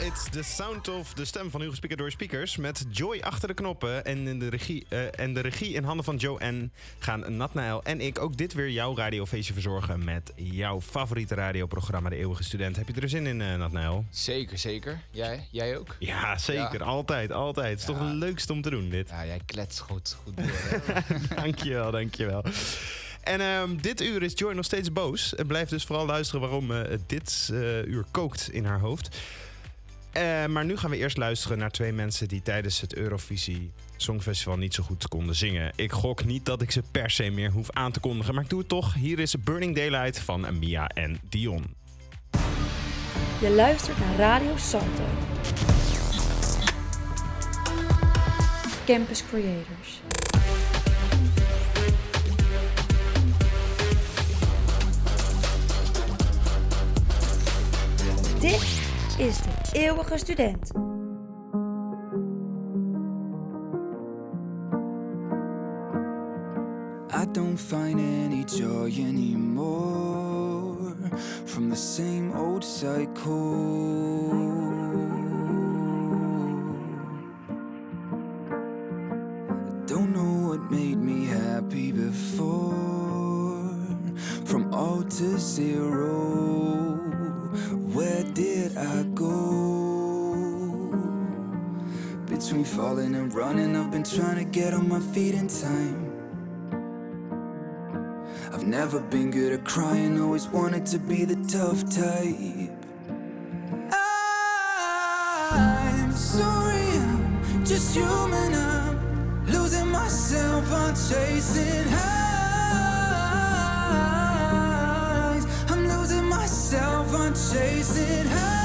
It's the sound of de stem van Hugo Speaker door speakers. Met Joy achter de knoppen en, in de, regie, eh, en de regie in handen van Joe N. gaan Natnael en ik ook dit weer jouw radiofeestje verzorgen met jouw favoriete radioprogramma De Eeuwige Student. Heb je er zin in, uh, Natnael? Zeker, zeker. Jij, jij ook? Ja, zeker. Altijd, altijd. Het is toch het leukste om te doen, dit. Ja, jij klets goed, goed door. dankjewel, dankjewel. En uh, dit uur is Joy nog steeds boos. Het blijft dus vooral luisteren waarom uh, dit uh, uur kookt in haar hoofd. Uh, maar nu gaan we eerst luisteren naar twee mensen die tijdens het Eurovisie Songfestival niet zo goed konden zingen. Ik gok niet dat ik ze per se meer hoef aan te kondigen, maar ik doe het toch. Hier is Burning Daylight van Mia en Dion. Je luistert naar Radio Salto. Campus Creators. Dit is de eeuwige student. I don't find any joy anymore from the same old cycle. Don't know what made me happy before from all to zero. Where did I go? Between falling and running, I've been trying to get on my feet in time. I've never been good at crying, always wanted to be the tough type. I'm sorry, I'm just human. I'm losing myself, I'm chasing highs myself on chasing high.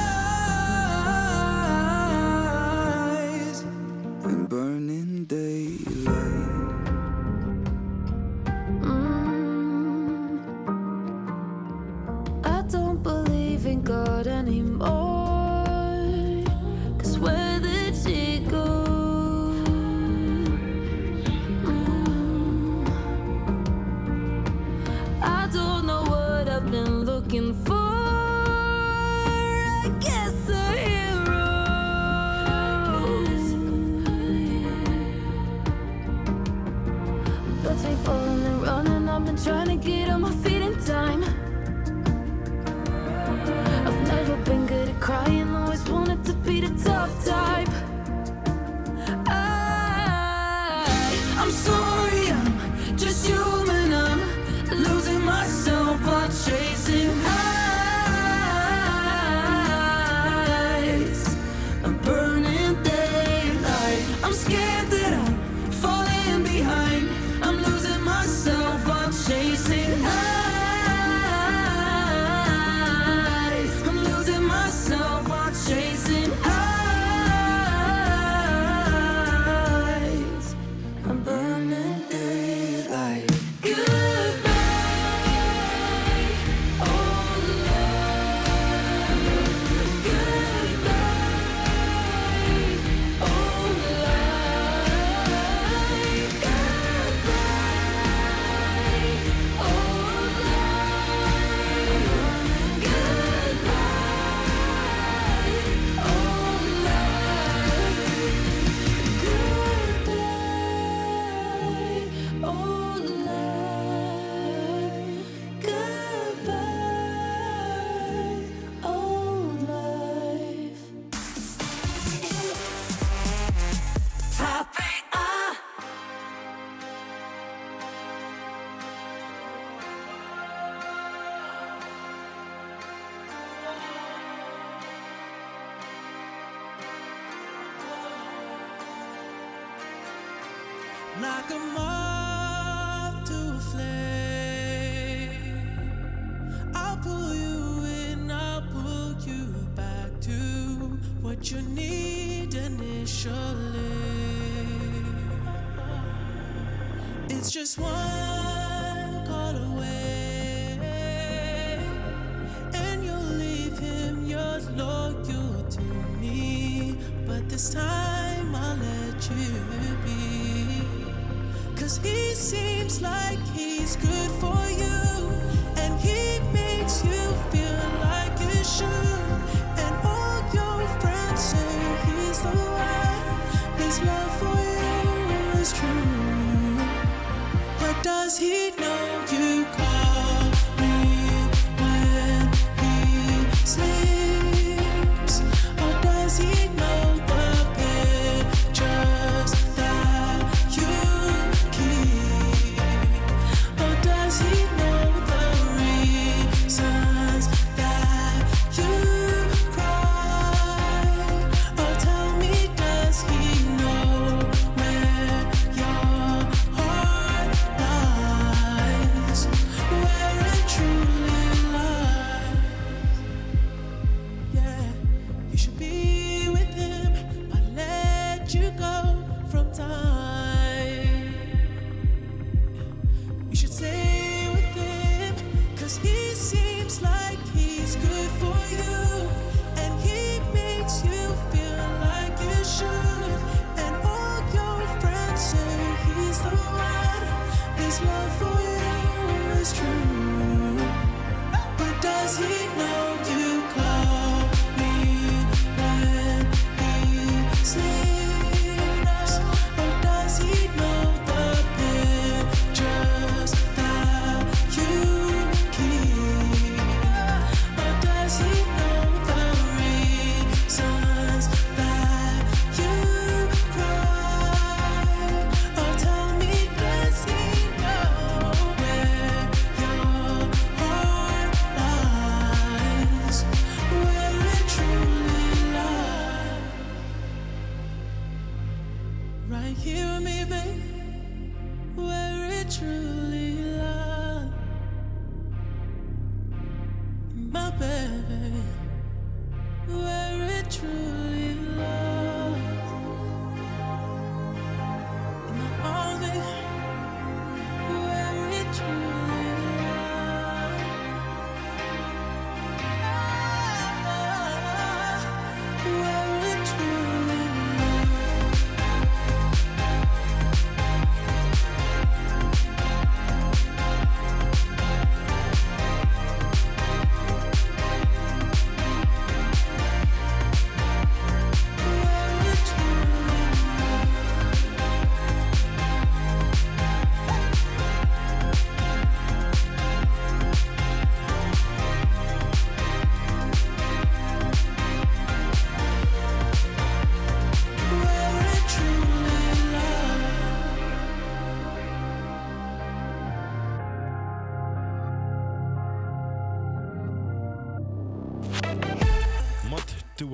Just one call away, and you'll leave him, you're loyal to me. But this time I'll let you be. Cause he seems like he's good for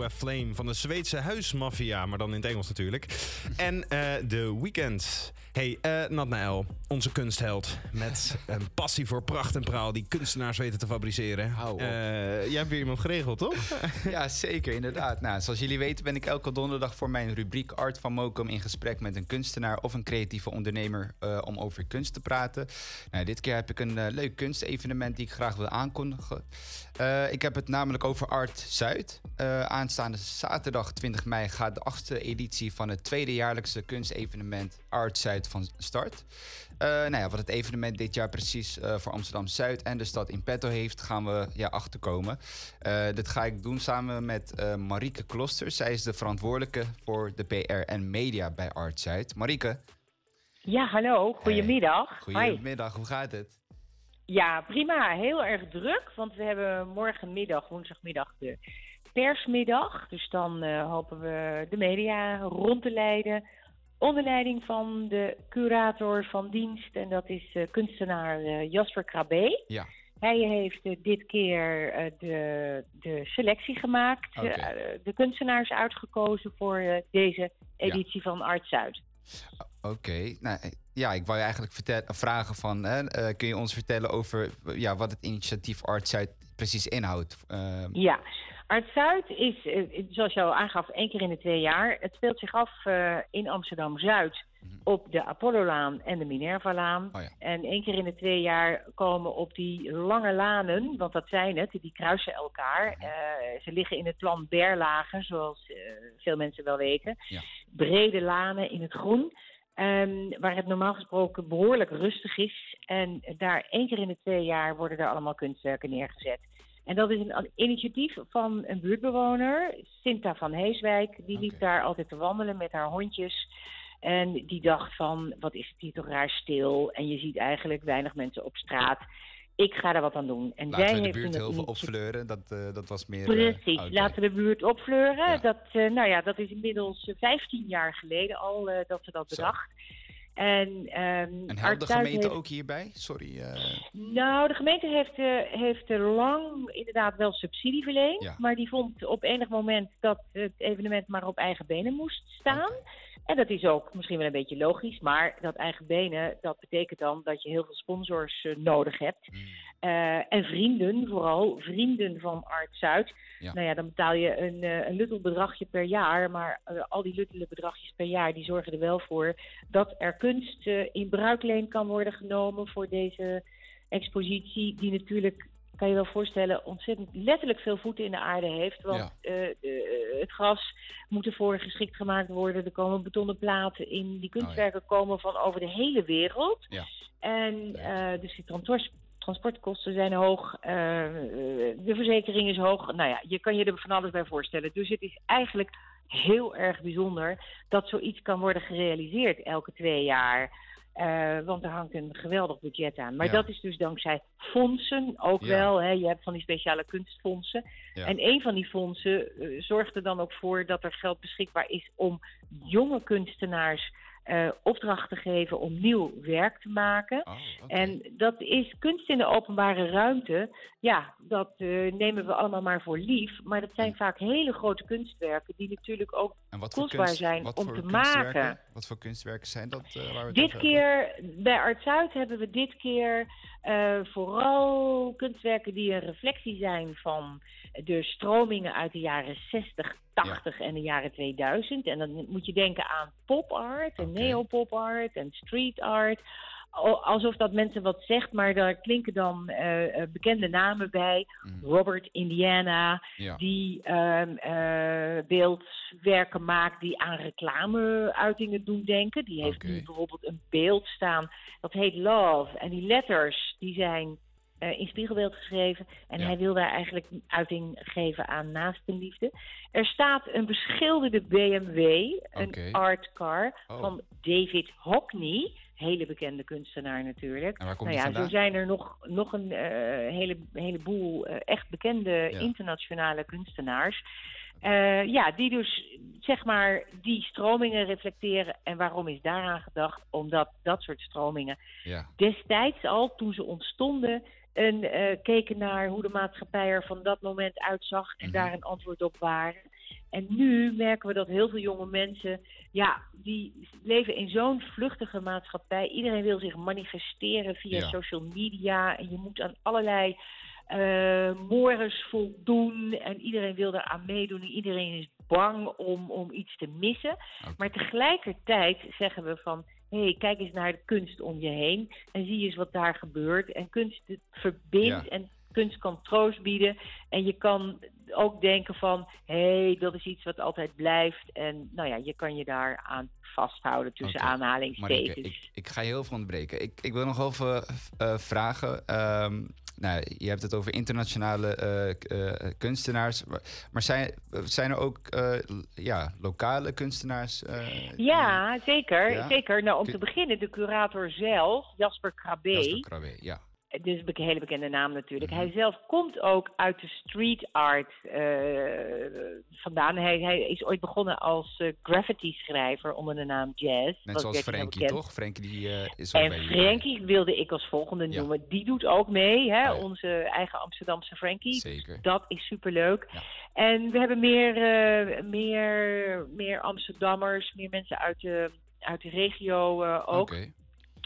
Flame van de Zweedse huismafia, maar dan in het Engels natuurlijk. En eh The Weeknd. Hey, eh Nat Nael, onze kunstheld. Met een passie voor pracht en praal die kunstenaars weten te fabriceren. Hou op. Eh, jij hebt weer iemand geregeld, toch? Ja, zeker, inderdaad. Nou, zoals jullie weten ben ik elke donderdag voor mijn rubriek Art van Mokum in gesprek met een kunstenaar of een creatieve ondernemer eh, om over kunst te praten. Nou, dit keer heb ik een eh, leuk kunstevenement die ik graag wil aankondigen. Eh, ik heb het namelijk over Art Zuid. Eh, aanstaande zaterdag 20 mei gaat de achtste editie van het tweede jaarlijkse kunstevenement Art Zuid van start. Eh, nou ja, wat het evenement dit jaar precies eh, voor Amsterdam Zuid en de stad in petto heeft, gaan we ja, achterkomen. Eh, dit ga ik doen samen met Marieke Kloster. Zij is de verantwoordelijke voor de PR en media bij Art Zuid. Marieke, Ja, hallo. Goedemiddag. Hi. goedemiddag, hoe gaat het? Ja, prima. Heel erg druk, want we hebben morgenmiddag, woensdagmiddag, de persmiddag. Dus dan hopen we de media rond te leiden. Onder leiding van de curator van dienst, en dat is eh, kunstenaar eh, Jasper Krabbe. Ja. Hij heeft eh, dit keer de, de selectie gemaakt, de kunstenaars uitgekozen voor deze editie van Art Zuid. Oké, nou ja, ik wou je eigenlijk vertel- vragen van, hè, kun je ons vertellen over ja, wat het initiatief Art Zuid precies inhoudt? Ehm, Ja, Art Zuid is, eh, zoals je al aangaf, één keer in de twee jaar. Het speelt zich af eh, in Amsterdam Zuid op de Apollolaan en de Minervalaan. Oh ja. En één keer in de twee jaar komen op die lange lanen, want dat zijn het, die kruisen elkaar. Eh, ze liggen in het plan Berlage, zoals veel mensen wel weten. Ja. Brede lanen in het groen. ehm, waar het normaal gesproken behoorlijk rustig is. En daar één keer in de twee jaar worden er allemaal kunstwerken neergezet. En dat is een initiatief van een buurtbewoner, Sinta van Heeswijk. Die liep daar altijd te wandelen met haar hondjes. En die dacht van, wat is het hier toch raar stil. En je ziet eigenlijk weinig mensen op straat. ik ga daar wat aan doen. En Laten zij we de buurt heel veel opfleuren. Dat, eh, dat was meer... eh, Precies, laten we de buurt opfleuren. Ja. Dat, eh, nou ja, dat is inmiddels eh, 15 jaar geleden al dat ze dat Zo. bedacht. En, En helpt de gemeente heeft- ook hierbij? Sorry. eh, Nou, de gemeente heeft, eh, heeft er lang inderdaad wel subsidie verleend. Ja. Maar die vond op enig moment dat het evenement maar op eigen benen moest staan. En dat is ook misschien wel een beetje logisch. Maar dat eigen benen, dat betekent dan dat je heel veel sponsors eh, nodig hebt. hmm, Eh, en vrienden, vooral vrienden van Art Zuid. Ja. Nou ja, dan betaal je een, eh, een luttel bedragje per jaar. Maar al die luttele bedragjes per jaar, die zorgen er wel voor dat er kunst in bruikleen kan worden genomen voor deze expositie. Die natuurlijk, kan je wel voorstellen, ontzettend letterlijk veel voeten in de aarde heeft. Want eh, eh, het gras moet ervoor geschikt gemaakt worden. Er komen betonnen platen in. Die kunstwerken komen van over de hele wereld. Oh Ja. En eh, dus die transport, transportkosten zijn hoog, de verzekering is hoog. Nou ja, je kan je er van alles bij voorstellen. Dus het is eigenlijk heel erg bijzonder dat zoiets kan worden gerealiseerd elke twee jaar. Eh, want er hangt een geweldig budget aan. Maar Ja. dat is dus dankzij fondsen ook Ja. wel. Hè. Je hebt van die speciale kunstfondsen. Ja. En een van die fondsen eh, zorgt er dan ook voor dat er geld beschikbaar is om jonge kunstenaars eh, opdracht te geven om nieuw werk te maken. Oh. En dat is kunst in de openbare ruimte. Ja, dat eh, nemen we allemaal maar voor lief. Maar dat zijn vaak hele grote kunstwerken die natuurlijk ook kostbaar kunst- zijn om te maken. Wat voor kunstwerken zijn dat? eh, waar we Dit keer, bij Art Zuid hebben we dit keer vooral kunstwerken die een reflectie zijn van de stromingen uit de jaren 60, 80 en de jaren 2000. En dan moet je denken aan pop art en Oké. neopop art en street art. Al- Alsof dat mensen wat zegt, maar daar klinken dan eh, eh, bekende namen bij. Mhm. Robert Indiana, Ja. die ehm, eh, beeldwerken maakt die aan reclameuitingen doen denken. Die heeft nu bijvoorbeeld een beeld staan, dat heet Love. En die letters die zijn eh, in spiegelbeeld geschreven. En Ja. hij wil daar eigenlijk uiting geven aan naastenliefde. Er staat een beschilderde BMW, een art car, Oh. van David Hockney. Hele bekende kunstenaar natuurlijk. En waar komt Nou ja, zo zijn er nog, nog een eh, hele, heleboel eh, echt bekende Ja. internationale kunstenaars. Ja, die dus zeg maar die stromingen reflecteren. En waarom is daaraan gedacht? Omdat dat soort stromingen Ja. destijds al, toen ze ontstonden, een, eh, keken naar hoe de maatschappij er van dat moment uitzag en Mhm. daar een antwoord op waren. En nu merken we dat heel veel jonge mensen, ja, die leven in zo'n vluchtige maatschappij. Iedereen wil zich manifesteren via Ja. social media en je moet aan allerlei mores voldoen en iedereen wil daaraan meedoen. en Iedereen is bang om, om iets te missen. Maar tegelijkertijd zeggen we van, hé, hey, kijk eens naar de kunst om je heen en zie eens wat daar gebeurt. En kunst het verbindt Ja. en kunst kan troost bieden. En je kan ook denken van, hé, hey, dat is iets wat altijd blijft. En nou ja, je kan je daar aan vasthouden tussen aanhalingstekens. Ik, ik ga je heel veel onderbreken. Ik, ik wil nog even eh, vragen. Ehm, nou, je hebt het over internationale eh, eh, kunstenaars. Maar, maar zijn, zijn er ook ja, lokale kunstenaars? Ja, zeker. Ja? zeker. Nou, om Kun- te beginnen, de curator zelf, Jasper Krabbe. Jasper Krabbe, ja. Dus een hele bekende naam natuurlijk. Mhm. Hij zelf komt ook uit de street art eh, vandaan. Hij, hij is ooit begonnen als eh, graffiti-schrijver onder de naam Jazz. Net zoals Frankie, toch? Frankie die, eh, is ook En bij jullie. Frankie wilde ik als volgende Ja. noemen. Die doet ook mee, hè? Oh ja. onze eigen Amsterdamse Frankie. Zeker. Dat is superleuk. Ja. En we hebben meer, meer, meer Amsterdammers, meer mensen uit de, uit de regio ook. Oké.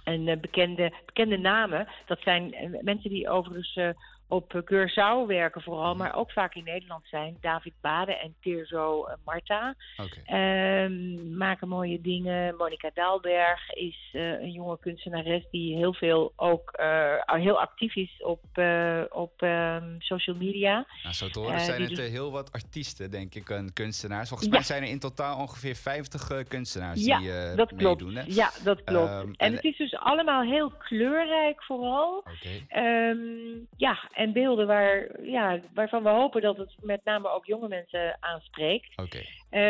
En eh, bekende, bekende namen, dat zijn eh, mensen die overigens eh, op Curaçao werken vooral, Mhm. maar ook vaak in Nederland zijn. David Bade en Tirzo eh, Marta Oké. Ehm, maken mooie dingen. Monica Daalberg is eh, een jonge kunstenares die heel veel ook eh, heel actief is op, op ehm, social media. Nou, zo te horen zijn het heel wat artiesten, denk ik, en kunstenaars. Volgens Ja. mij zijn er in totaal ongeveer 50 eh, kunstenaars Ja, die dat klopt. meedoen. Hè? Ja, dat klopt. Ehm, en en- het is dus allemaal heel kleurrijk vooral. Oké. Ehm, ja, en beelden waar, ja, waarvan we hopen dat het met name ook jonge mensen aanspreekt. Eh,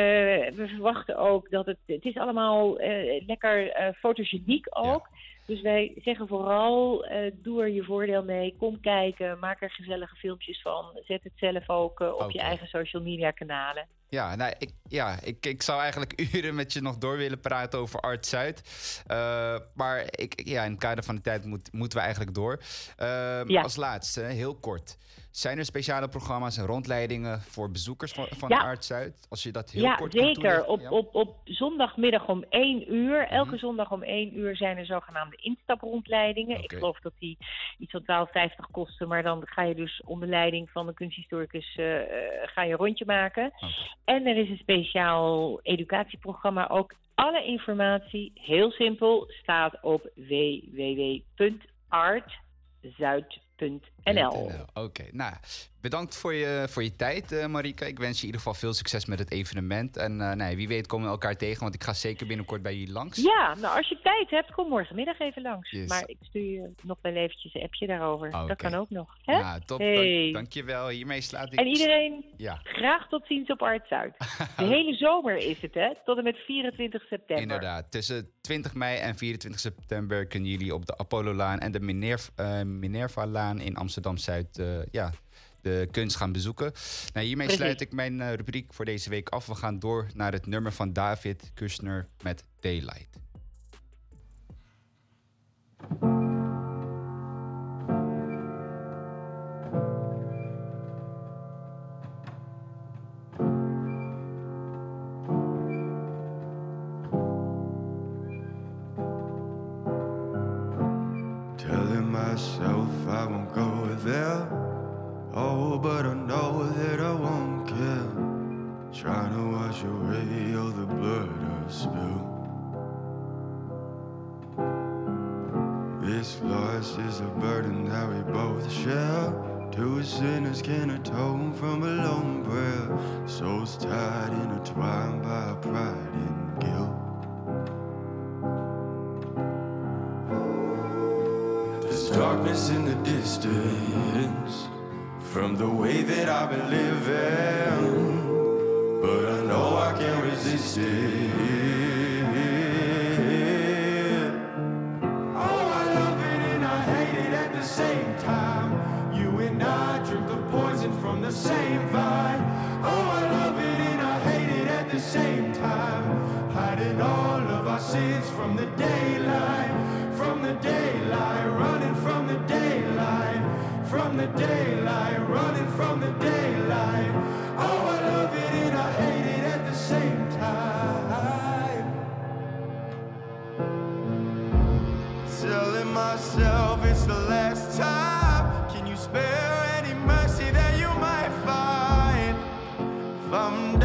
we verwachten ook dat het. Het is allemaal eh, lekker eh, fotogeniek ook. Dus wij zeggen vooral, doe er je voordeel mee. Kom kijken, maak er gezellige filmpjes van. Zet het zelf ook op je eigen social media kanalen. Ja, nou, ik, ja ik, ik zou eigenlijk uren met je nog door willen praten over Art Zuid. Eh, maar ik, ja, in het kader van de tijd moet, moeten we eigenlijk door. Ehm, Ja. Als laatste, heel kort. Zijn er speciale programma's en rondleidingen voor bezoekers van, van Ja. Art Zuid? Als je dat heel ja, kort zeker. Op, Ja. op, op zondagmiddag om 1 uur. Elke Mhm. zondag om 1 uur zijn er zogenaamde instaprondleidingen. Ik geloof dat die iets van 12,50 kosten. Maar dan ga je dus onder leiding van de kunsthistoricus eh, eh, ga je een rondje maken. En er is een speciaal educatieprogramma ook. Alle informatie, heel simpel, staat op www.artzuid.nl. Oké, nou, bedankt voor je, voor je tijd, eh, Marika. Ik wens je in ieder geval veel succes met het evenement. En eh, nee, wie weet komen we elkaar tegen, want ik ga zeker binnenkort bij jullie langs. Ja, nou als je tijd hebt, kom morgenmiddag even langs. Yes. Maar ik stuur je nog wel eventjes een appje daarover. Oké. Dat kan ook nog. Hè? Nou, top. Hey. Dank, dankjewel. Hiermee slaat ik... En iedereen Ja, graag tot ziens op Art Zuid. De hele zomer is het, hè? Tot en met 24 september. inderdaad. Tussen 20 mei en 24 september kunnen jullie op de Apollo-laan en de eh, Minerva-laan in Amsterdam-Zuid ja, de kunst gaan bezoeken. Nou, hiermee sluit ik mijn eh, rubriek voor deze week af. We gaan door naar het nummer van David Kushner met Daylight. I'm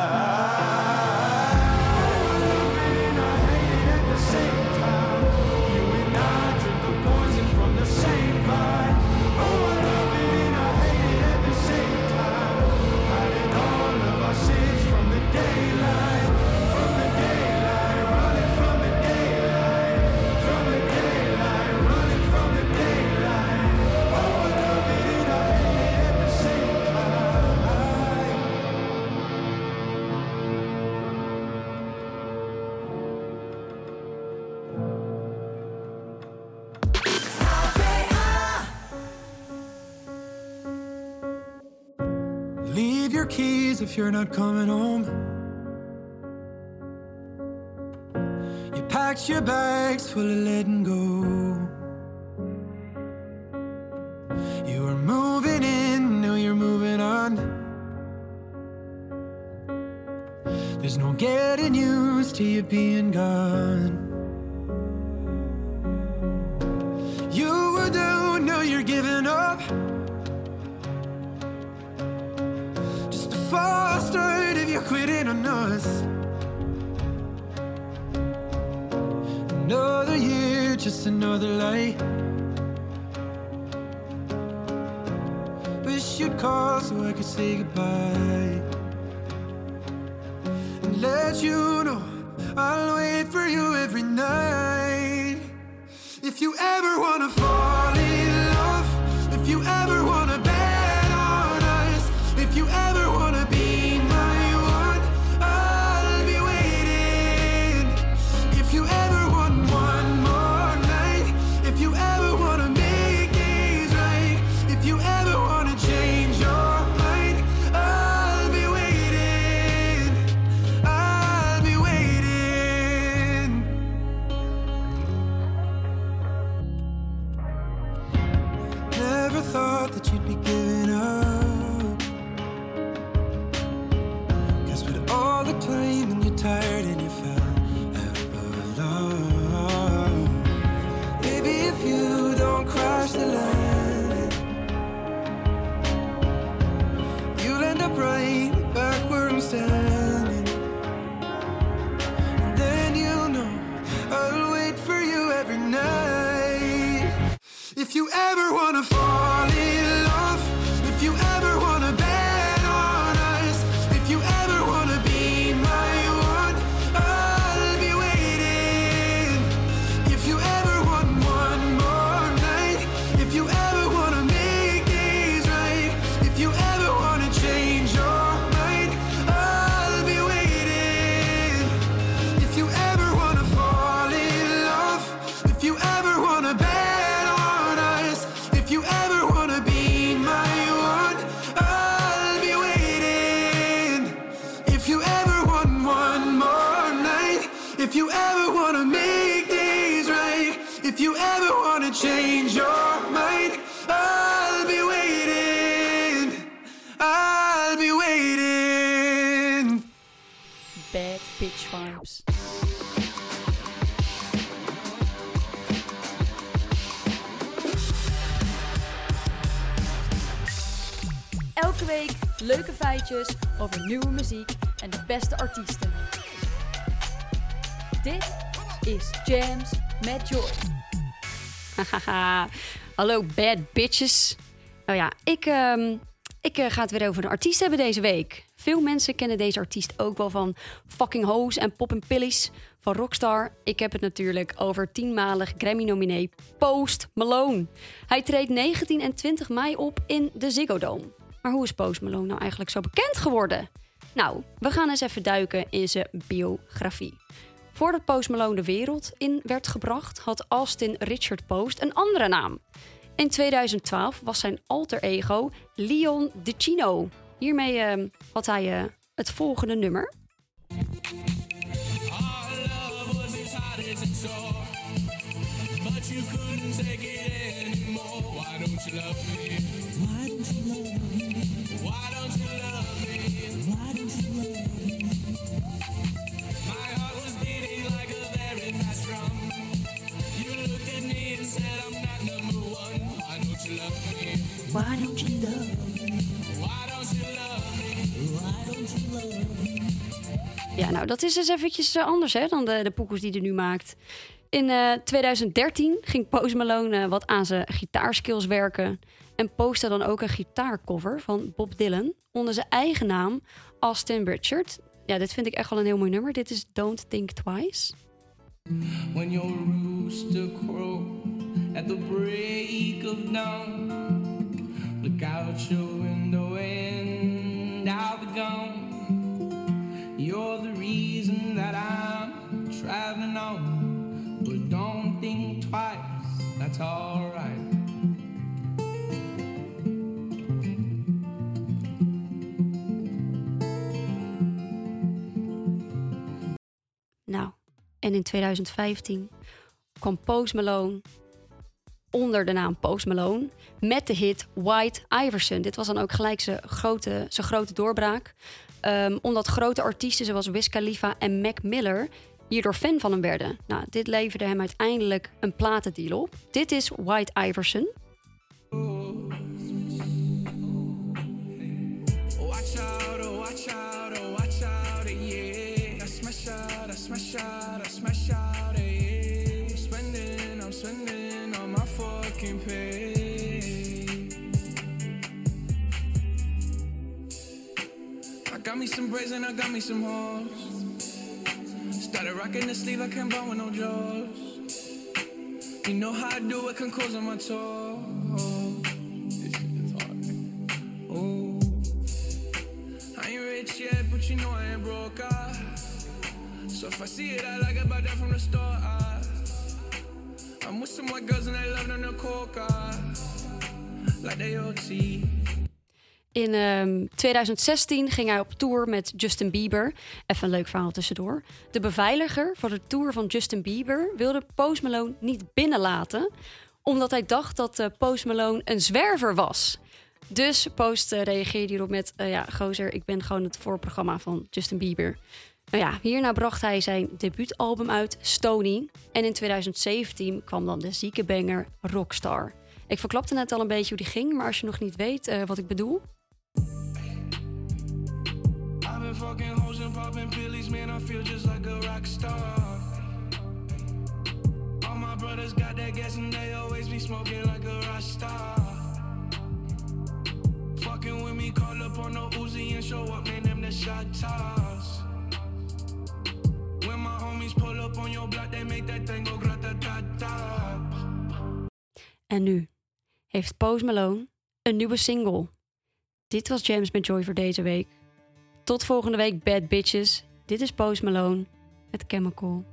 If you're not coming home. You packed your bags full of letting go. You were moving in, now you're moving on. There's no getting used to you being gone. Just another light. Wish you'd call so I could say goodbye. And let you know I'll wait for you every night. If you ever wanna fall in love, if you ever wanna ever wanna fall leuke feitjes over nieuwe muziek en de beste artiesten. Dit is Jams met Joy. Hallo bad bitches. Nou ja, ik, ehm, ik eh, ga het weer over een artiest hebben deze week. Veel mensen kennen deze artiest ook wel van Fucking Hoes en Pop Pillies van Rockstar. Ik heb het natuurlijk over tienmalig Grammy-nominee Post Malone. Hij treedt 19 en 20 mei op in de Ziggo Dome. Maar hoe is Post Malone nou eigenlijk zo bekend geworden? Nou, we gaan eens even duiken in zijn biografie. Voordat Post Malone de wereld in werd gebracht, had Austin Richard Post een andere naam. In 2012 was zijn alter ego Leon DeCino. Hiermee eh, had hij eh, het volgende nummer. Why don't you love me? Ja, nou, dat is dus eventjes eh, anders hè, dan de, de poekels die hij nu maakt. In eh, 2013 ging Post Malone eh, wat aan zijn gitaarskills werken. En postte dan ook een gitaarcover van Bob Dylan onder zijn eigen naam, Austin Richard. Ja, dit vind ik echt wel een heel mooi nummer. Dit is Don't Think Twice. When your rooster crow at the break of dawn, look out your window and I'll be gone. You're the reason that I'm traveling on, but don't think twice. That's alright. Nou, en in 2015 kwam Post Malone onder de naam Post Malone met de hit White Iverson. Dit was dan ook gelijk zijn grote, zijn grote doorbraak. Ehm, omdat grote artiesten zoals Wiz Khalifa en Mac Miller hierdoor fan van hem werden. Nou, dit leverde hem uiteindelijk een platendeal op. Dit is White Iverson. Watch out, oh, watch out, braids and I got me some hoes. Started rocking the sleeve, I can't buy with no jaws. You know how I do it, can close on my toes. This shit is hard. Ooh. I ain't rich yet, but you know I ain't broke. Ah. So if I see it, I like it, buy that from the store. Ah. I'm with some white girls and they love them the coca. Like they OT. In ehm, 2016 ging hij op tour met Justin Bieber. Even een leuk verhaal tussendoor. De beveiliger voor de tour van Justin Bieber wilde Post Malone niet binnenlaten, omdat hij dacht dat eh, Post Malone een zwerver was. Dus Post eh, reageerde hierop met: eh, Ja, gozer, ik ben gewoon het voorprogramma van Justin Bieber. Nou ja, hierna bracht hij zijn debuutalbum uit, Stony. En in 2017 kwam dan de zieke banger Rockstar. Ik verklapte net al een beetje hoe die ging, maar als je nog niet weet wat ik bedoel. Fucking hoes and popping pillies, man. I feel just like a rock star. All my brothers got that gas and they always be smoking like a rock star. Fucking with me, call up on the Uzi and show up, man. Them the shot toss. When my homies pull up on your block, they make that thing go grata ta ta. En nu heeft Post Malone een nieuwe single. Dit was James met Joy voor deze week. Tot volgende week, bad bitches. Dit is Post Malone met Chemical.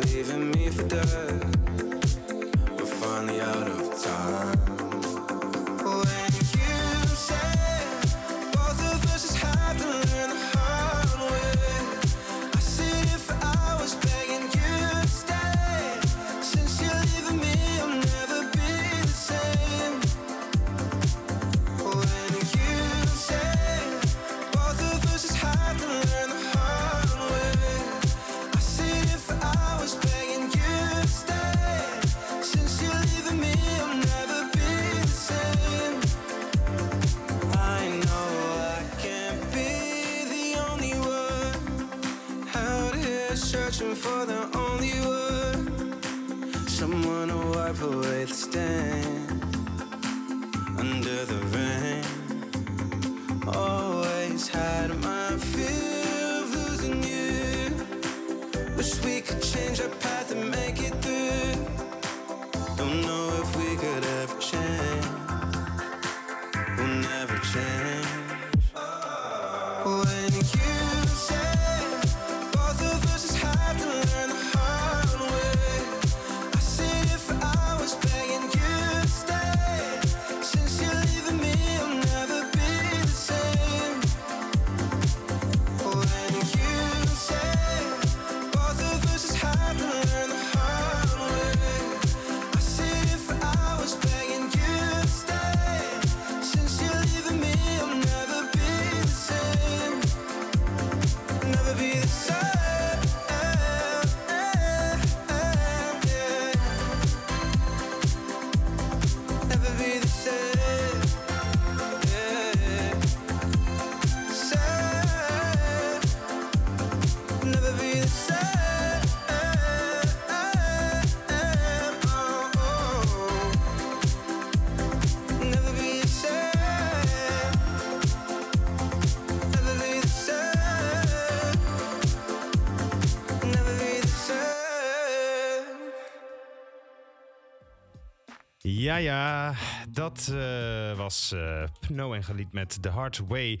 Leaving me for dead. We're finally out of time. Ja, ja, dat eh, was eh Pno en Galiet met The Hard Way.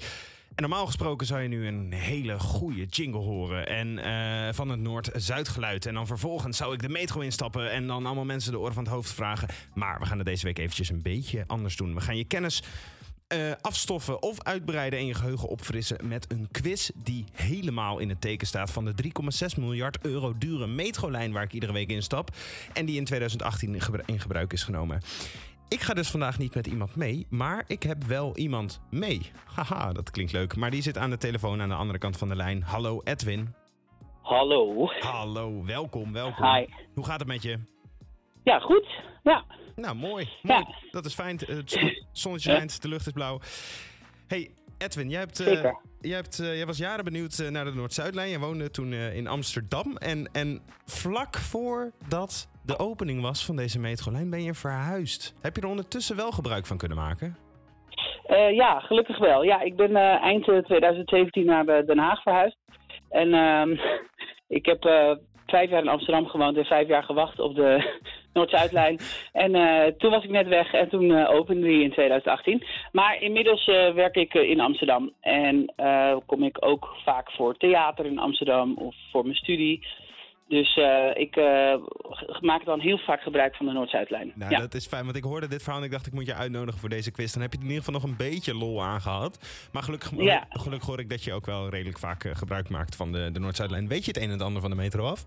En normaal gesproken zou je nu een hele goede jingle horen. En eh, van het Noord-Zuid geluid. En dan vervolgens zou ik de metro instappen en dan allemaal mensen de oren van het hoofd vragen. Maar we gaan het deze week eventjes een beetje anders doen. We gaan je kennis eh, afstoffen of uitbreiden en je geheugen opfrissen met een quiz die helemaal in het teken staat van de 3,6 miljard euro dure metrolijn waar ik iedere week instap en die in 2018 in gebru- in gebruik is genomen. Ik ga dus vandaag niet met iemand mee, maar ik heb wel iemand mee. Haha, dat klinkt leuk. Maar die zit aan de telefoon aan de andere kant van de lijn. Hallo Edwin. Hallo. Hallo, welkom, welkom. Hi. Hoe gaat het met je? Ja, goed. Ja. Nou, mooi. mooi. Dat is fijn. Het zon- zonnetje schijnt, de lucht is blauw. Hey, Edwin, jij, hebt, eh, Zeker. jij, hebt, eh, jij was jaren benieuwd eh, naar de Noord-Zuidlijn. Je woonde toen eh, in Amsterdam. En, en vlak voordat de opening was van deze metrolijn ben je verhuisd. Heb je er ondertussen wel gebruik van kunnen maken? Eh, ja, gelukkig wel. Ja, ik ben eh, eind eh, 2017 naar eh, Den Haag verhuisd. En ehm, ik heb eh, vijf jaar in Amsterdam gewoond en vijf jaar gewacht op de Noord-Zuidlijn. En eh, toen was ik net weg en toen eh, opende die in 2018. Maar inmiddels eh, werk ik in Amsterdam. En kom ik ook vaak voor theater in Amsterdam of voor mijn studie. Dus ik maak dan heel vaak gebruik van de Noord-Zuidlijn. Nou, ja. dat is fijn, want ik hoorde dit verhaal en ik dacht ik moet je uitnodigen voor deze quiz. Dan heb je in ieder geval nog een beetje lol aan gehad. Maar gelukkig, Ja. gelukkig hoor ik dat je ook wel redelijk vaak gebruik maakt van de, de Noord-Zuidlijn. Weet je het een en het ander van de metro af?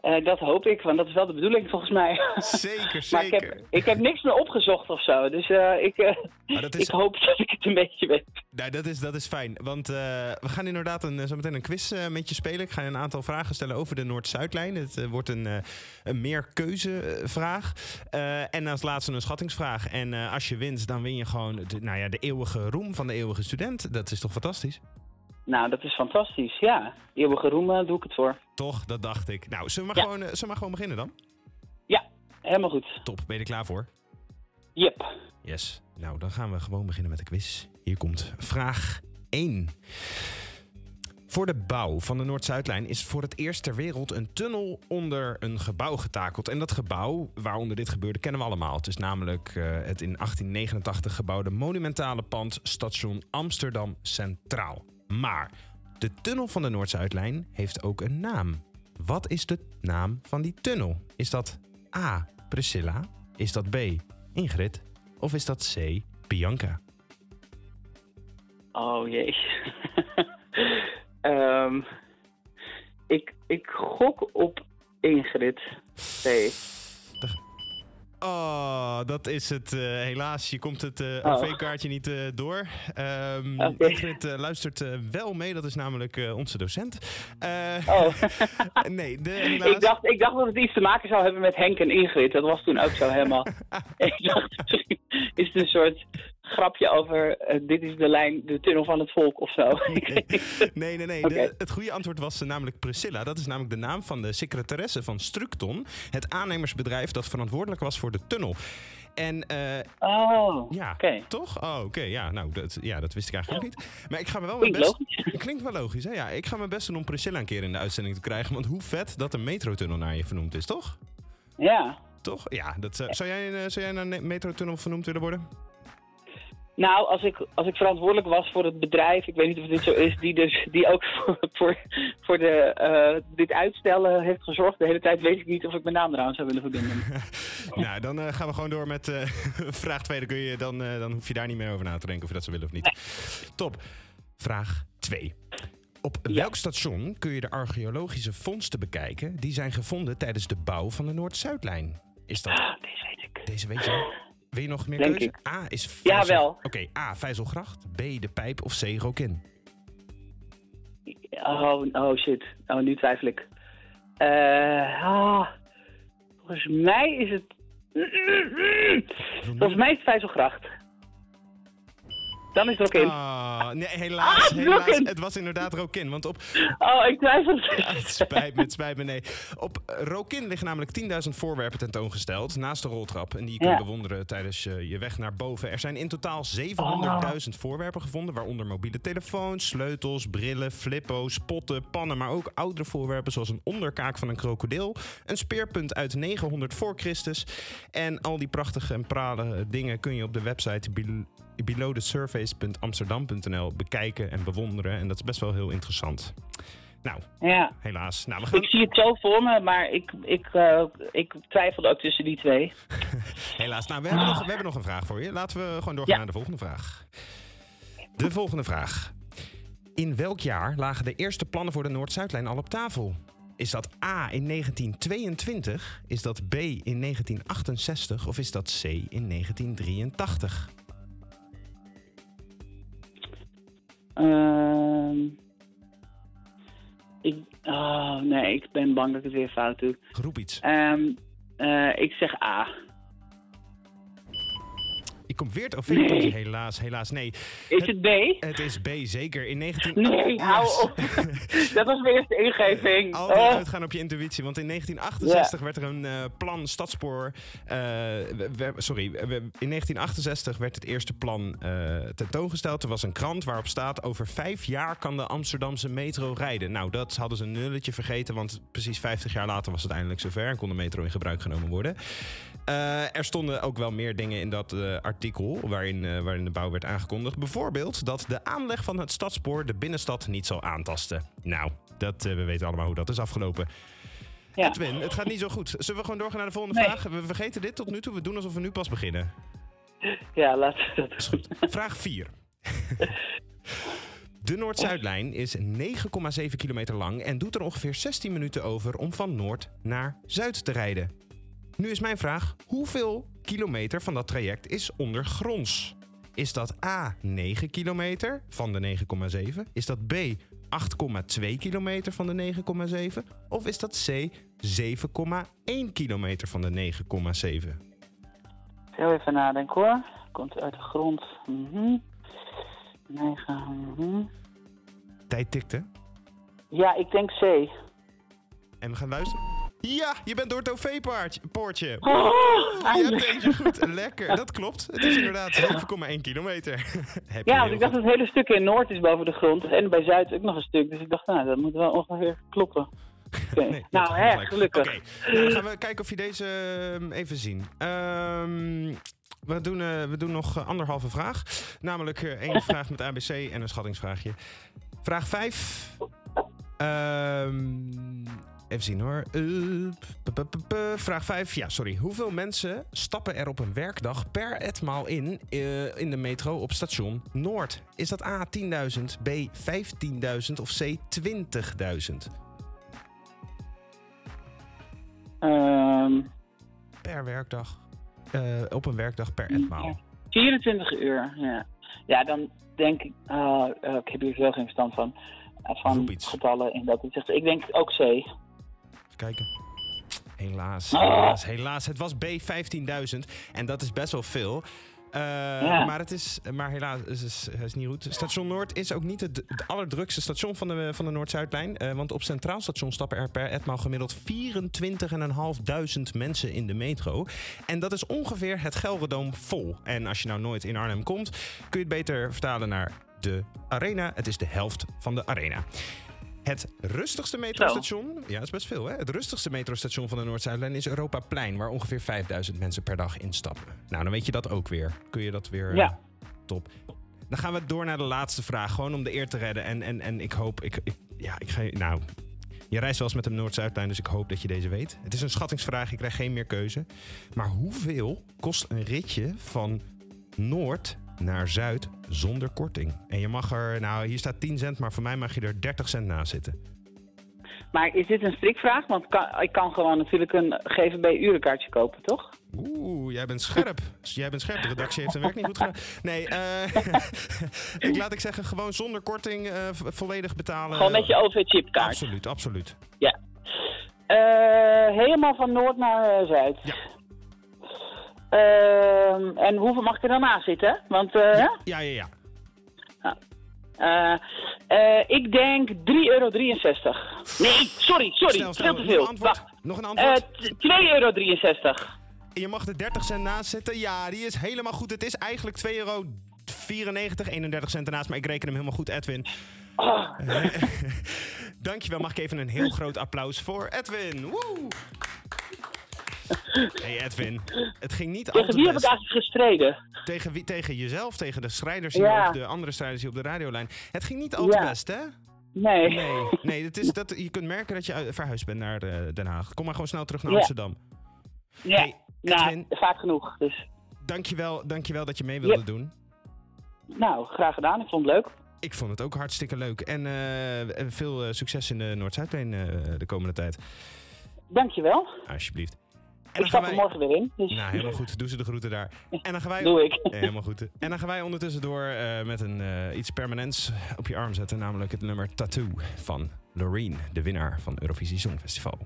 Eh, dat hoop ik, want dat is wel de bedoeling volgens mij. Zeker, maar ik heb, ik heb niks meer opgezocht of zo. Dus eh, ik, eh, Maar dat is- ik hoop dat ik het een beetje weet. Nou, dat is, dat is fijn. Want we gaan inderdaad een, zo meteen een quiz met je spelen. Ik ga je een aantal vragen stellen over de Noord-Zuidlijn. Het wordt een, een meerkeuzevraag. En als laatste een schattingsvraag. En als je wint, dan win je gewoon de, nou ja, de eeuwige roem van de eeuwige student. Dat is toch fantastisch? Nou, dat is fantastisch. Ja, eeuwige roem eh, doe ik het voor. Toch, dat dacht ik. Nou, zullen we maar, Ja. gewoon, eh, zullen we maar gewoon beginnen dan? Ja, helemaal goed. Top, ben je er klaar voor? Yep. Yes. Nou, dan gaan we gewoon beginnen met de quiz. Hier komt vraag 1. Voor de bouw van de Noord-Zuidlijn is voor het eerst ter wereld een tunnel onder een gebouw getakeld. En dat gebouw waaronder dit gebeurde kennen we allemaal. Het is namelijk eh, het in 1889 gebouwde monumentale pand Station Amsterdam Centraal. Maar de tunnel van de Noord-Zuidlijn heeft ook een naam. Wat is de naam van die tunnel? Is dat A. Priscilla? Is dat B. Ingrid? Of is dat C. Bianca? Oh jee. Ehm, ik, ik gok op Ingrid. C. Oh, dat is het. eh, helaas, je komt het eh Oh. OV-kaartje niet eh, door. Oké. Ingrid luistert wel mee, dat is namelijk onze docent. Oh. nee, de, helaas... ik, dacht, ik dacht dat het iets te maken zou hebben met Henk en Ingrid. Dat was toen ook zo helemaal. ik dacht, misschien is het een soort grapje over eh, dit is de lijn, de tunnel van het volk of zo. Nee, nee, nee. De- het goede antwoord was eh, namelijk Priscilla. Dat is namelijk de naam van de secretaresse van Structon. Het aannemersbedrijf dat verantwoordelijk was voor de tunnel. En eh, Oh, ja, toch? Oh, oké. Ja, nou, dat, ja, dat wist ik eigenlijk ook niet. Maar ik ga me wel mijn Klinkt best... Klinkt wel logisch, hè? Ja, ik ga mijn best doen om Priscilla een keer in de uitzending te krijgen. Want hoe vet dat een metrotunnel naar je vernoemd is, toch? Ja. Toch? Ja, dat, zou, jij, zou jij naar een metrotunnel vernoemd willen worden? Nou, als ik, als ik verantwoordelijk was voor het bedrijf, ik weet niet of dit zo is, die, dus, die ook voor, voor, voor de, eh, dit uitstellen heeft gezorgd de hele tijd, weet ik niet of ik mijn naam eraan zou willen verbinden. nou, dan eh, gaan we gewoon door met eh, vraag 2. Dan, kun je, dan, dan hoef je daar niet meer over na te denken of je dat zou willen of niet. Top. Vraag 2. Op welk station kun je de archeologische vondsten bekijken die zijn gevonden tijdens de bouw van de Noord-Zuidlijn? Is dat... deze weet ik. Deze weet je. Wil je nog meer Denk keuze? ik. A is Ja, Vijzel- wel. Oké, A. Vijzelgracht. B. De Pijp. Of C. Rokin. Oh, oh shit. Oh, nu twijfel ik. Eh, ah, volgens mij is het... Volgens mij is het Vijzelgracht. Dan is het ook in. Ah, nee, helaas. Ah, helaas. Rokin. Het was inderdaad Rokin. Want op Oh, ik twijfel. Ja, het spijt me, het spijt me, nee. Op eh, Rokin liggen namelijk 10.000 voorwerpen tentoongesteld naast de roltrap. En die je Ja. kunt bewonderen tijdens eh, je weg naar boven. Er zijn in totaal 700.000 voorwerpen gevonden, waaronder mobiele telefoons, sleutels, brillen, flippo's, potten, pannen, maar ook oudere voorwerpen zoals een onderkaak van een krokodil, een speerpunt uit 900 voor Christus. En al die prachtige en prale dingen kun je op de website belowthesurface.amsterdam.nl bekijken en bewonderen. En dat is best wel heel interessant. Nou, Ja. helaas. Nou, we gaan... Ik zie het zo voor me, maar ik, ik, eh, ik twijfelde ook tussen die twee. Helaas. Nou, we hebben, nog, we hebben nog een vraag voor je. Laten we gewoon doorgaan Ja. naar de volgende vraag. De volgende vraag. In welk jaar lagen de eerste plannen voor de Noord-Zuidlijn al op tafel? Is dat A in 1922? Is dat B in 1968? Of is dat C in 1983? Ehm ik, oh, nee, ik ben bang dat ik het weer fout doe. Roep iets. Ehm, eh, ik zeg A. Ik kom weer het OV. Nee. Helaas, helaas. Nee. Is het B? Het is B, zeker. In 19... Nee, hou op. dat was mijn eerste ingeving. Altijd Oh. uitgaan op je intuïtie. Want in 1968 werd er een eh, plan stadspoor. eh, we- we- sorry, we- in 1968 werd het eerste plan tentoongesteld. Er was een krant waarop staat: over vijf jaar kan de Amsterdamse metro rijden. Nou, dat hadden ze een nulletje vergeten, want precies 50 jaar later was het eindelijk zover en kon de metro in gebruik genomen worden. Er stonden ook wel meer dingen in dat eh, artikel waarin, eh, waarin de bouw werd aangekondigd. Bijvoorbeeld dat de aanleg van het stadspoor de binnenstad niet zal aantasten. Nou, dat, eh, we weten allemaal hoe dat is afgelopen. Ja. Edwin, het gaat niet zo goed. Zullen we gewoon doorgaan naar de volgende Nee. vraag? We vergeten dit tot nu toe. We doen alsof we nu pas beginnen. Ja, laten we dat Is goed. Vraag 4. De Noord-Zuidlijn is 9,7 kilometer lang en doet er ongeveer 16 minuten over om van Noord naar Zuid te rijden. Nu is mijn vraag: hoeveel kilometer van dat traject is ondergronds? Is dat A 9 kilometer van de 9,7? Is dat B 8,2 kilometer van de 9,7? Of is dat C 7,1 kilometer van de 9,7? Heel even nadenken hoor. Komt uit de grond. Mhm. Negen. mhm. Tijd tikte. Ja, ik denk C. En we gaan luisteren. Ja, je bent door het OV-poortje. Oh, je hebt goed. Lekker, dat klopt. Het is inderdaad 7,1 kilometer. Heb Ja, want ik dacht dat het hele stuk in Noord is boven de grond. En bij Zuid ook nog een stuk. Dus ik dacht, nou, dat moet wel ongeveer kloppen. Oké. nou, hè, gelukkig. Oké, nou, dan gaan we kijken of je deze ehm, even zien. Ehm, we, doen, eh, we doen nog anderhalve vraag. Namelijk eh, één vraag met ABC en een schattingsvraagje. Vraag 5. Even zien hoor. P- vraag 5. Ja, sorry. Hoeveel mensen stappen er op een werkdag per etmaal in eh, in de metro op station Noord? Is dat A 10.000, B 15.000 of C 20.000? Ehm, Per werkdag. Eh, op een werkdag per etmaal. 24 uur, ja. Ja, dan denk ik... ah, eh, ik heb hier zo geen verstand van. van getallen in dat opzicht. Ik denk ook C. Kijken. Helaas, Oh. helaas, helaas. Het was B 15.000 en dat is best wel veel. Eh, Ja. Maar het is, maar helaas, het is, het is niet goed. Station Noord is ook niet het, het allerdrukste station van de, van de Noord-Zuidlijn. Eh, want op Centraal Station stappen er per etmaal gemiddeld 24.500 mensen in de metro. En dat is ongeveer het Gelredome vol. En als je nou nooit in Arnhem komt, kun je het beter vertalen naar de arena. Het is de helft van de arena. Het rustigste metrostation, ja, dat is best veel hè. Het rustigste metrostation van de Noord-Zuidlijn is Europaplein, waar ongeveer 5000 mensen per dag instappen. Nou, dan weet je dat ook weer. Kun je dat weer. Ja. eh, top. Dan gaan we door naar de laatste vraag, gewoon om de eer te redden. En, en, en ik hoop, ik, ik, ja, ik ga. Nou, je reist wel eens met de Noord-Zuidlijn, dus ik hoop dat je deze weet. Het is een schattingsvraag, ik krijg geen meer keuze. Maar hoeveel kost een ritje van Noord naar Zuid zonder korting? En je mag er, nou hier staat 10 cent, maar voor mij mag je er 30 cent na zitten. Maar is dit een strikvraag? Want kan, ik kan gewoon natuurlijk een GVB-urenkaartje kopen, toch? Oeh, jij bent scherp. Jij bent scherp. De redactie heeft zijn werk niet goed gedaan. Nee, eh, ik laat ik zeggen, gewoon zonder korting eh, vo- volledig betalen. Gewoon met je OV-chipkaart. Absoluut, absoluut. Ja. Eh, helemaal van Noord naar Zuid. Ja. Ehm, en hoeveel mag ik er dan aan zitten? Want, eh, ja. Ja, ja, ja. Eh, eh, ik denk 3,63 euro. Nee, sorry, sorry. Snel, snel. Veel te Nog veel. een antwoord? Wacht. Nog een antwoord? Eh, t- 2,63 euro. Je mag er 30 cent naast zetten. Ja, die is helemaal goed. Het is eigenlijk 2,94 euro. 31 cent ernaast, maar ik reken hem helemaal goed, Edwin. Ah. Dankjewel. Mag ik even een heel groot applaus voor Edwin. Woe! Hey Edwin, het ging niet Tegen altijd wie heb ik eigenlijk gestreden? Tegen, wie, tegen jezelf, tegen de strijders hier Ja. op de andere strijders hier op de radiolijn. Het ging niet altijd Ja. best, hè? Nee. Nee, is dat, je kunt merken dat je uit- verhuisd bent naar eh, Den Haag. Kom maar gewoon snel terug naar Ja. Amsterdam. Ja, Hey, nou, vaak genoeg. Dus. Dankjewel, dankjewel dat je mee wilde doen. Nou, graag gedaan. Ik vond het leuk. Ik vond het ook hartstikke leuk. En eh, veel eh, succes in de Noord-Zuidlijn eh, de komende tijd. Dankjewel. Alsjeblieft. Ik stap er morgen weer in. Dus. Nou, helemaal goed. Doe ze de groeten daar. En dan gaan wij... Doe ik. Eh, helemaal goed. En dan gaan wij ondertussen door eh, met een, eh, iets permanents op je arm zetten. Namelijk het nummer Tattoo van Loreen, de winnaar van Eurovisie Songfestival.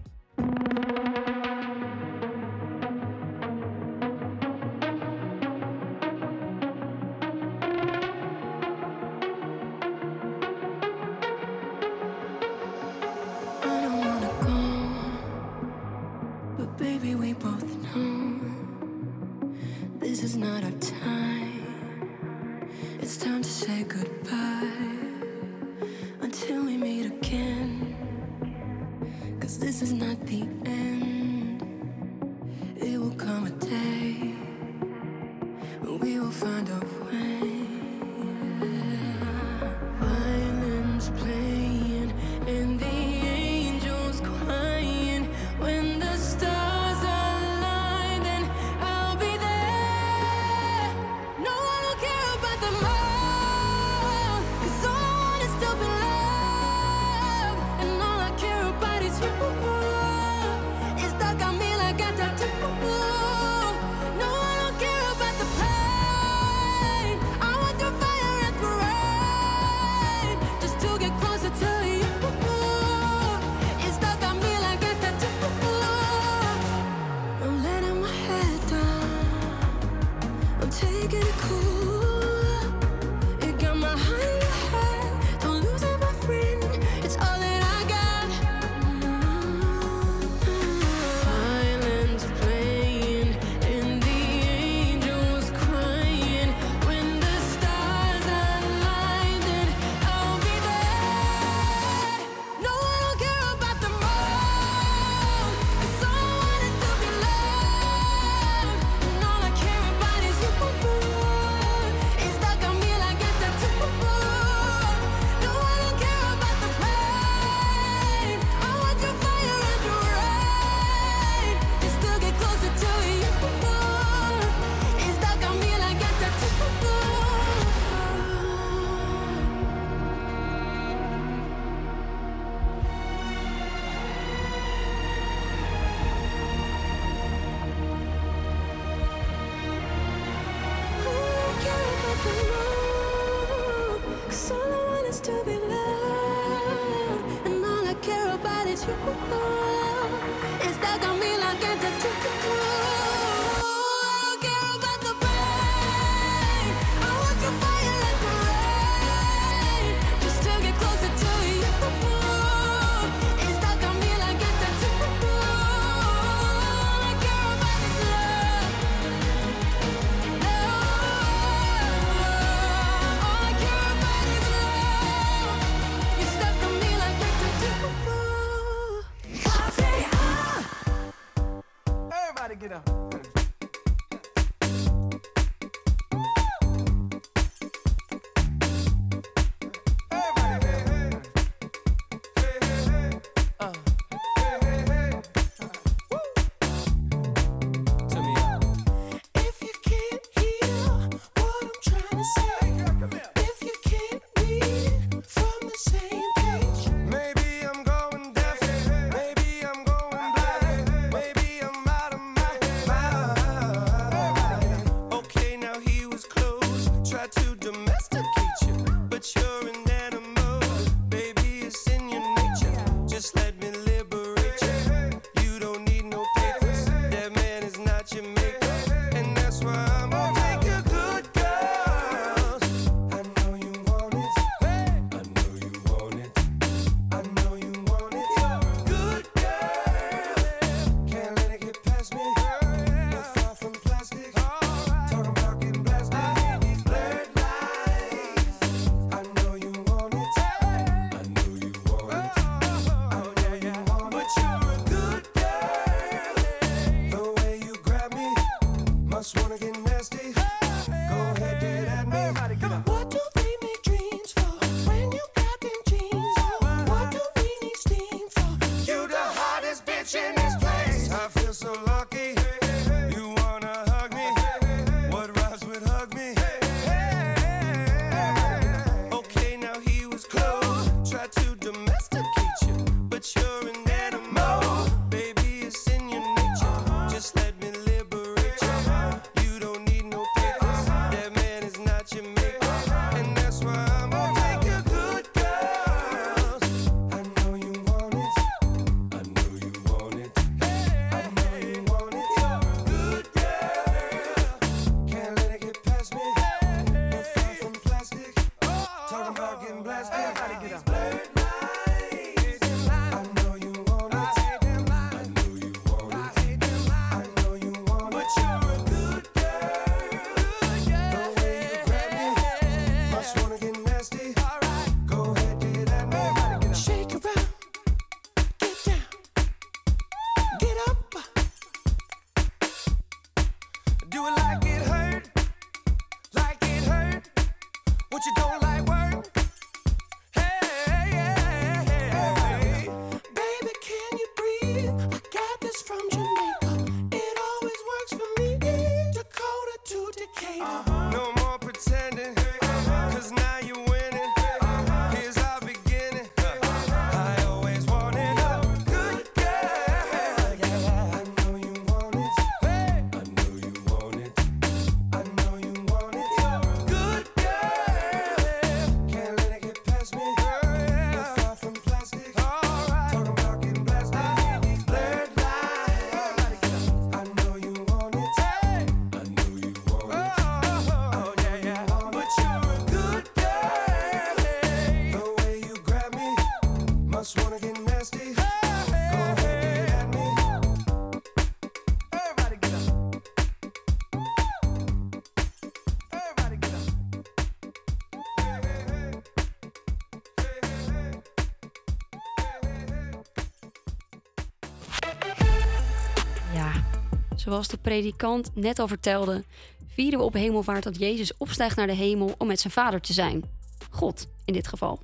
Zoals de predikant net al vertelde, vieren we op hemelvaart dat Jezus opstijgt naar de hemel om met zijn vader te zijn. God in dit geval.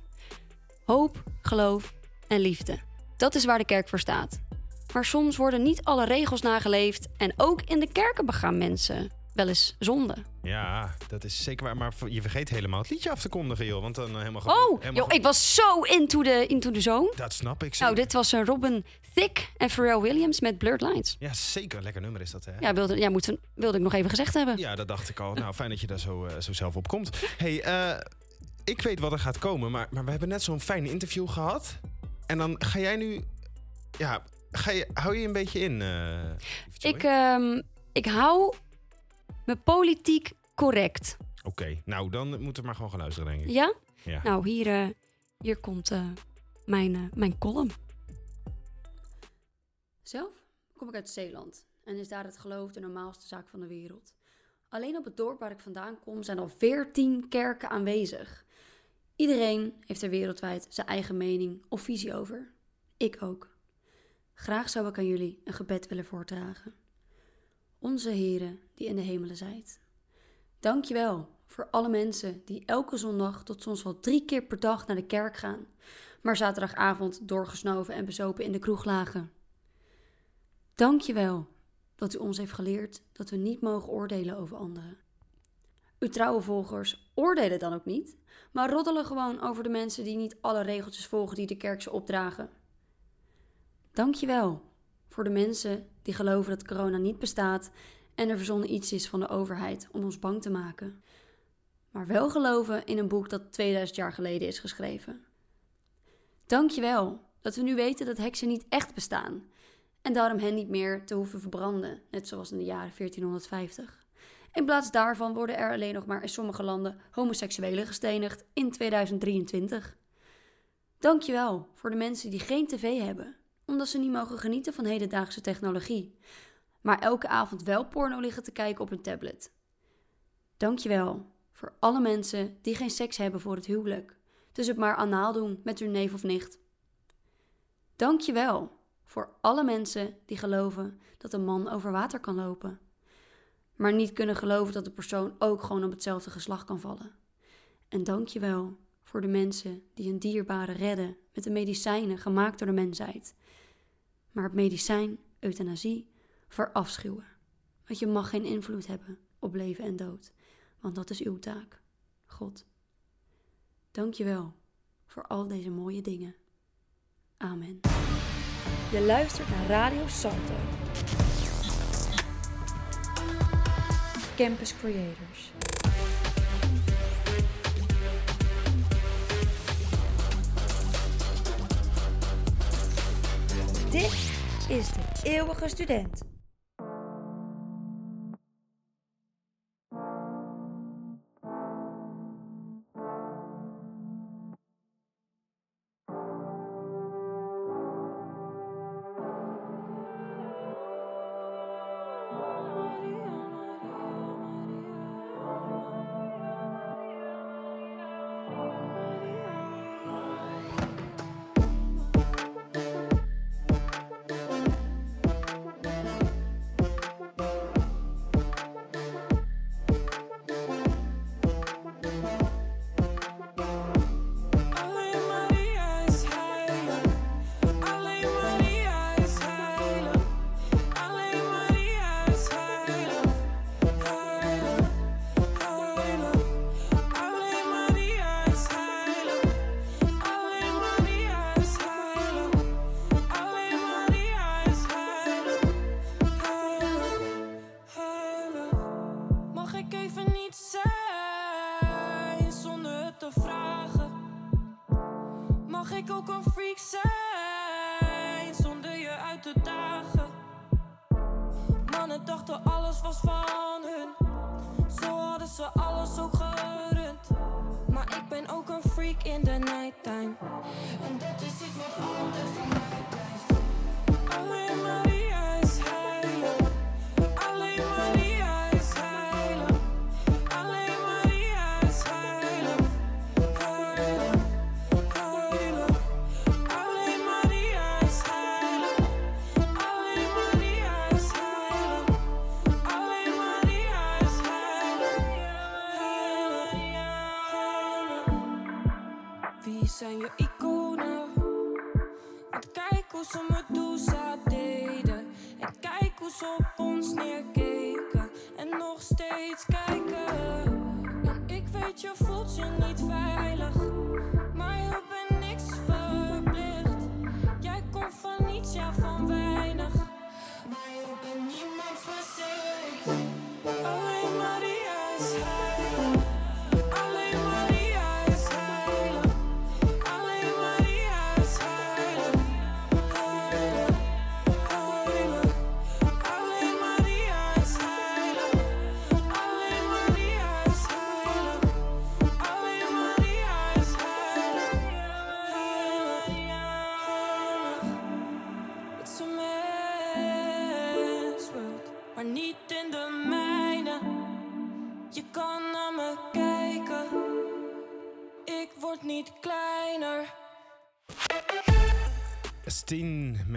Hoop, geloof en liefde. Dat is waar de kerk voor staat. Maar soms worden niet alle regels nageleefd en ook in de kerken begaan mensen wel eens zonde. Ja, dat is zeker waar. Maar je vergeet helemaal het liedje af te kondigen, joh. Want dan eh, helemaal oh, gewoon... Oh, joh, ik was zo into the, into the zone. Dat snap ik zo. Nou, dit was eh, Robin Thicke en Pharrell Williams met Blurred Lines. Ja, zeker. Lekker nummer is dat, hè? Ja, wilde, ja, moet, wilde ik nog even gezegd hebben. Ja, dat dacht ik al. nou, fijn dat je daar zo, eh, zo zelf op komt. hey, ik weet wat er gaat komen, maar, maar we hebben net zo'n fijn interview gehad. En dan ga jij nu... Ja, ga je, hou je een beetje in? Ik, ehm, ik hou me politiek correct. Oké, nou dan moeten we maar gewoon gaan luisteren, denk ik. Ja? Ja. Nou, hier, eh, hier komt eh, mijn, eh, mijn column. Zelf kom ik uit Zeeland en is daar het geloof de normaalste zaak van de wereld. Alleen op het dorp waar ik vandaan kom zijn al 14 kerken aanwezig. Iedereen heeft er wereldwijd zijn eigen mening of visie over. Ik ook. Graag zou ik aan jullie een gebed willen voordragen. Onze Heere die in de hemelen zijt. Dank je wel voor alle mensen die elke zondag tot soms wel drie keer per dag naar de kerk gaan, maar zaterdagavond doorgesnoven en bezopen in de kroeg lagen. Dank je wel dat u ons heeft geleerd dat we niet mogen oordelen over anderen. Uw trouwe volgers oordelen dan ook niet, maar roddelen gewoon over de mensen die niet alle regeltjes volgen die de kerk ze opdragen. Dank je wel voor de mensen die geloven dat corona niet bestaat en er verzonnen iets is van de overheid om ons bang te maken. Maar wel geloven in een boek dat 2000 jaar geleden is geschreven. Dank je wel dat we nu weten dat heksen niet echt bestaan en daarom hen niet meer te hoeven verbranden, net zoals in de jaren 1450. In plaats daarvan worden er alleen nog maar in sommige landen homoseksuelen gestenigd in 2023. Dank je wel voor de mensen die geen tv hebben, omdat ze niet mogen genieten van hedendaagse technologie, maar elke avond wel porno liggen te kijken op hun tablet. Dank je wel voor alle mensen die geen seks hebben voor het huwelijk, dus het maar anaal doen met hun neef of nicht. Dank je wel voor alle mensen die geloven dat een man over water kan lopen, maar niet kunnen geloven dat de persoon ook gewoon op hetzelfde geslacht kan vallen. En dank je wel voor de mensen die een dierbare redden met de medicijnen gemaakt door de mensheid, maar het medicijn, euthanasie, verafschuwen. Want je mag geen invloed hebben op leven en dood, want dat is uw taak, God. Dank je wel voor al deze mooie dingen. Amen. Je luistert naar Radio Salto. Campus Creators. Dit is de eeuwige student.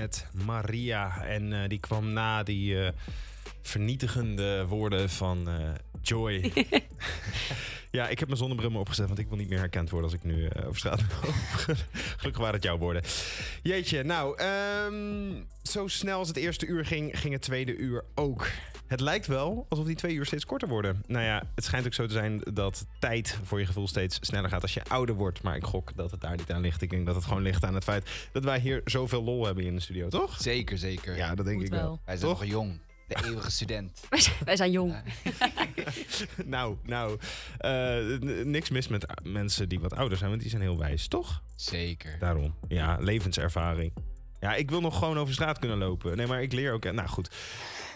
Met Maria. En eh, die kwam na die eh, vernietigende woorden van eh, Joy. ja, ik heb mijn zonnebril maar opgezet, want ik wil niet meer herkend worden als ik nu over straat loop. Gelukkig waren het jouw woorden. Jeetje, nou, ehm, zo snel als het eerste uur ging, ging het tweede uur ook. Het lijkt wel alsof die twee uur steeds korter worden. Nou ja, het schijnt ook zo te zijn dat tijd voor je gevoel steeds sneller gaat als je ouder wordt. Maar ik gok dat het daar niet aan ligt. Ik denk dat het gewoon ligt aan het feit dat wij hier zoveel lol hebben in de studio, toch? Zeker, zeker. Ja, dat denk Moet ik wel. wel. Wij zijn Toch? nog jong. De eeuwige student. Wij zijn, jong. nou, nou, eh, niks mis met mensen die wat ouder zijn, want die zijn heel wijs, toch? Zeker. Daarom. Ja, levenservaring. Ja, ik wil nog gewoon over straat kunnen lopen. Nee, maar ik leer ook. Nou goed.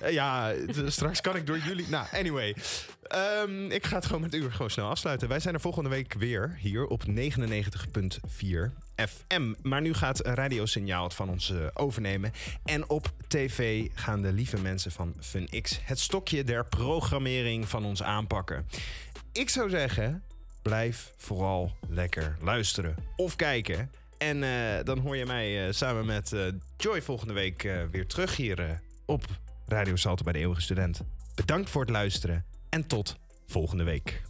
Eh, ja, straks kan ik door jullie. Nou, anyway. Ehm, ik ga het gewoon met u gewoon snel afsluiten. Wij zijn er volgende week weer hier op 99.4 FM. Maar nu gaat Radio Signaal het van ons eh, overnemen. En op tv gaan de lieve mensen van FunX het stokje der programmering van ons aanpakken. Ik zou zeggen, blijf vooral lekker luisteren of kijken. En eh, dan hoor je mij samen met Joy volgende week weer terug hier op Radio Salto bij de Eeuwige Student. Bedankt voor het luisteren en tot volgende week.